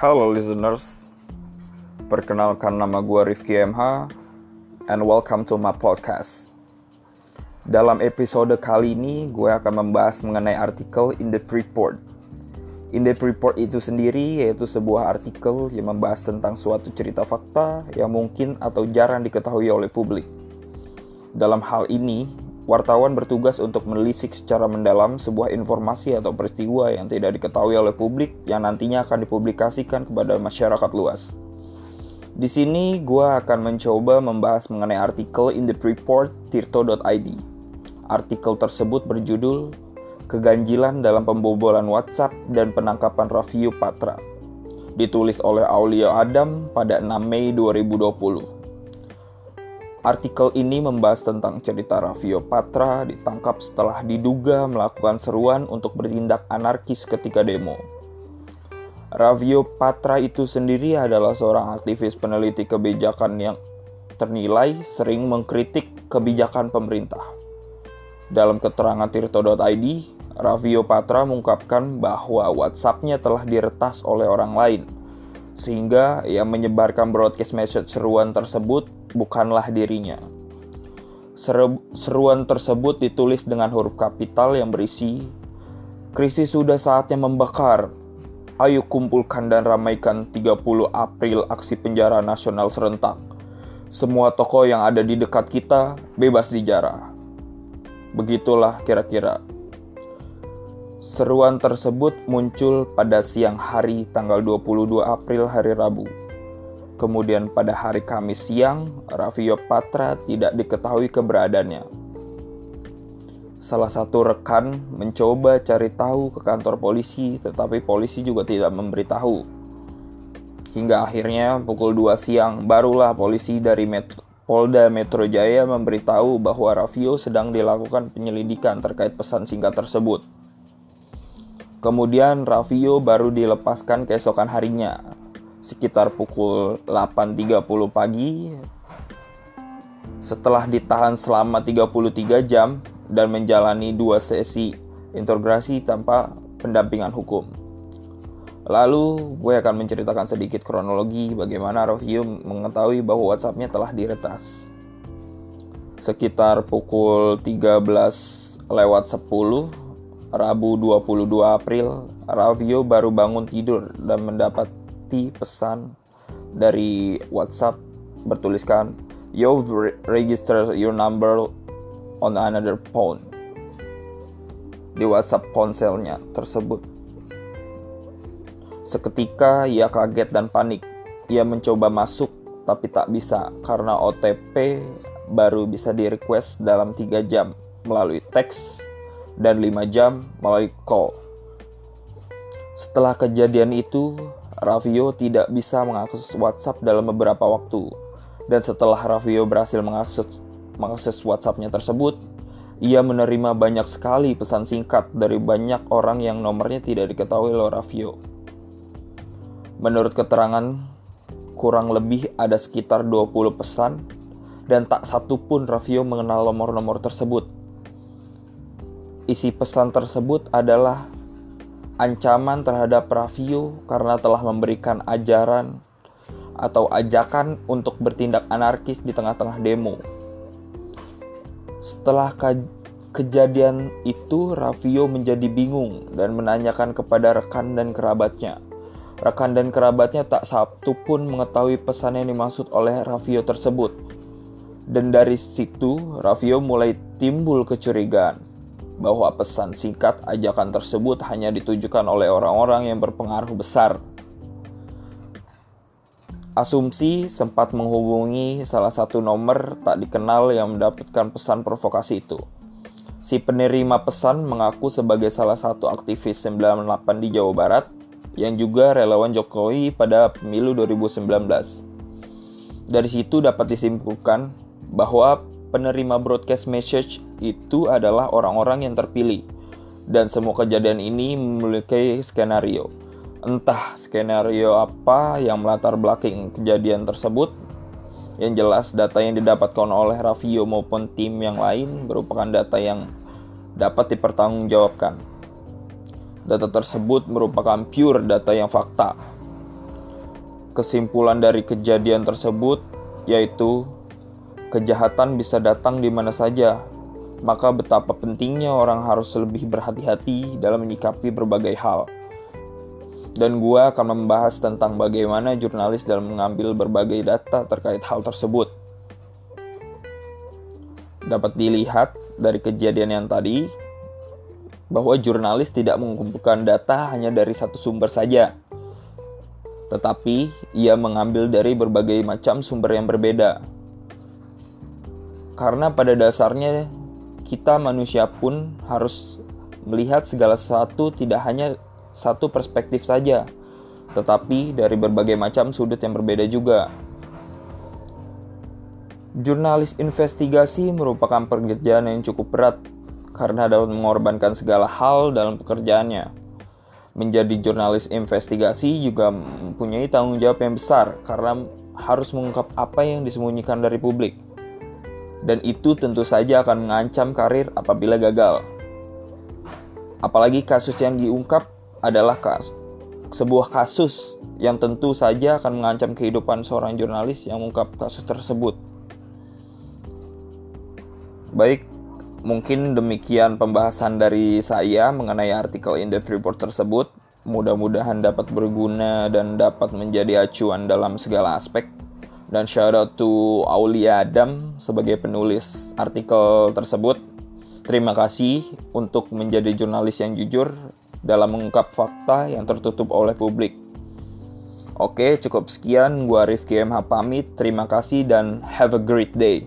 Halo listeners, perkenalkan nama gue Rifki MH and welcome to my podcast. Dalam episode kali ini gue akan membahas mengenai artikel In The Freeport. In The Freeport itu sendiri yaitu sebuah artikel yang membahas tentang suatu cerita fakta yang mungkin atau jarang diketahui oleh publik. Dalam hal ini, wartawan bertugas untuk menelisik secara mendalam sebuah informasi atau peristiwa yang tidak diketahui oleh publik yang nantinya akan dipublikasikan kepada masyarakat luas. Di sini gue akan mencoba membahas mengenai artikel in the report tirto.id. Artikel tersebut berjudul Keganjilan dalam pembobolan WhatsApp dan penangkapan Raffio Patra. Ditulis oleh Aulia Adam pada 6 Mei 2020. Artikel ini membahas tentang cerita Raffio Patra ditangkap setelah diduga melakukan seruan untuk bertindak anarkis ketika demo. Raffio Patra itu sendiri adalah seorang aktivis peneliti kebijakan yang ternilai sering mengkritik kebijakan pemerintah. Dalam keterangan tirto.id, Raffio Patra mengungkapkan bahwa WhatsApp-nya telah diretas oleh orang lain – sehingga yang menyebarkan broadcast message seruan tersebut bukanlah dirinya. Seruan tersebut ditulis dengan huruf kapital yang berisi Krisis sudah saatnya membakar. Ayo kumpulkan dan ramaikan 30 April aksi penjara nasional serentak. Semua toko yang ada di dekat kita bebas dijarah. Begitulah kira-kira Seruan tersebut muncul pada siang hari tanggal 22 April hari Rabu. Kemudian pada hari Kamis siang, Raffio Patra tidak diketahui keberadaannya. Salah satu rekan mencoba cari tahu ke kantor polisi, tetapi polisi juga tidak memberitahu. Hingga akhirnya pukul 2 siang, barulah polisi dari Metro, Polda Metro Jaya memberitahu bahwa Raffio sedang dilakukan penyelidikan terkait pesan singkat tersebut. Kemudian Raffio baru dilepaskan keesokan harinya, sekitar pukul 8.30 pagi. Setelah ditahan selama 33 jam dan menjalani dua sesi interogasi tanpa pendampingan hukum. Lalu gue akan menceritakan sedikit kronologi bagaimana Raffio mengetahui bahwa WhatsApp-nya telah diretas. Sekitar pukul 13 lewat 10 Rabu 22 April, Ravio baru bangun tidur dan mendapati pesan dari WhatsApp bertuliskan You've registered your number on another phone di WhatsApp ponselnya tersebut. Seketika ia kaget dan panik. Ia mencoba masuk tapi tak bisa karena OTP baru bisa di request dalam 3 jam melalui teks dan 5 jam melalui call. Setelah kejadian itu, Raffio tidak bisa mengakses WhatsApp dalam beberapa waktu. Dan setelah Raffio berhasil mengakses, mengakses WhatsAppnya tersebut, ia menerima banyak sekali pesan singkat dari banyak orang yang nomornya tidak diketahui oleh Raffio. Menurut keterangan, kurang lebih ada sekitar 20 pesan dan tak satu pun Raffio mengenal nomor-nomor tersebut. Isi pesan tersebut adalah ancaman terhadap Raffio karena telah memberikan ajaran atau ajakan untuk bertindak anarkis di tengah-tengah demo. Setelah ke kejadian itu, Raffio menjadi bingung dan menanyakan kepada rekan dan kerabatnya. Rekan dan kerabatnya tak satu pun mengetahui pesan yang dimaksud oleh Raffio tersebut. Dan dari situ, Raffio mulai timbul kecurigaan bahwa pesan singkat ajakan tersebut hanya ditujukan oleh orang-orang yang berpengaruh besar. Asumsi sempat menghubungi salah satu nomor tak dikenal yang mendapatkan pesan provokasi itu. Si penerima pesan mengaku sebagai salah satu aktivis 98 di Jawa Barat yang juga relawan Jokowi pada pemilu 2019. Dari situ dapat disimpulkan bahwa penerima broadcast message itu adalah orang-orang yang terpilih. Dan semua kejadian ini memiliki skenario. Entah skenario apa yang melatar belakang kejadian tersebut. Yang jelas data yang didapatkan oleh Raffio maupun tim yang lain merupakan data yang dapat dipertanggungjawabkan. Data tersebut merupakan pure data yang fakta. kesimpulan dari kejadian tersebut yaitu kejahatan bisa datang di mana saja. Maka betapa pentingnya orang harus lebih berhati-hati dalam menyikapi berbagai hal. Dan gue akan membahas tentang bagaimana jurnalis dalam mengambil berbagai data terkait hal tersebut. Dapat dilihat dari kejadian yang tadi, bahwa jurnalis tidak mengumpulkan data hanya dari satu sumber saja, tetapi ia mengambil dari berbagai macam sumber yang berbeda. Karena pada dasarnya kita manusia pun harus melihat segala sesuatu tidak hanya satu perspektif saja, tetapi dari berbagai macam sudut yang berbeda juga. Jurnalis investigasi merupakan pekerjaan yang cukup berat karena dapat mengorbankan segala hal dalam pekerjaannya. Menjadi jurnalis investigasi juga mempunyai tanggung jawab yang besar karena harus mengungkap apa yang disembunyikan dari publik. Dan itu tentu saja akan mengancam karir apabila gagal. Apalagi kasus yang diungkap adalah kas sebuah kasus yang tentu saja akan mengancam kehidupan seorang jurnalis yang mengungkap kasus tersebut. Baik, Mungkin demikian pembahasan dari saya mengenai artikel in the report tersebut. Mudah-mudahan dapat berguna dan dapat menjadi acuan dalam segala aspek. Dan shout out to Aulia Adam sebagai penulis artikel tersebut. Terima kasih untuk menjadi jurnalis yang jujur dalam mengungkap fakta yang tertutup oleh publik. Oke, cukup sekian. Gua Rifki MH pamit. Terima kasih dan have a great day.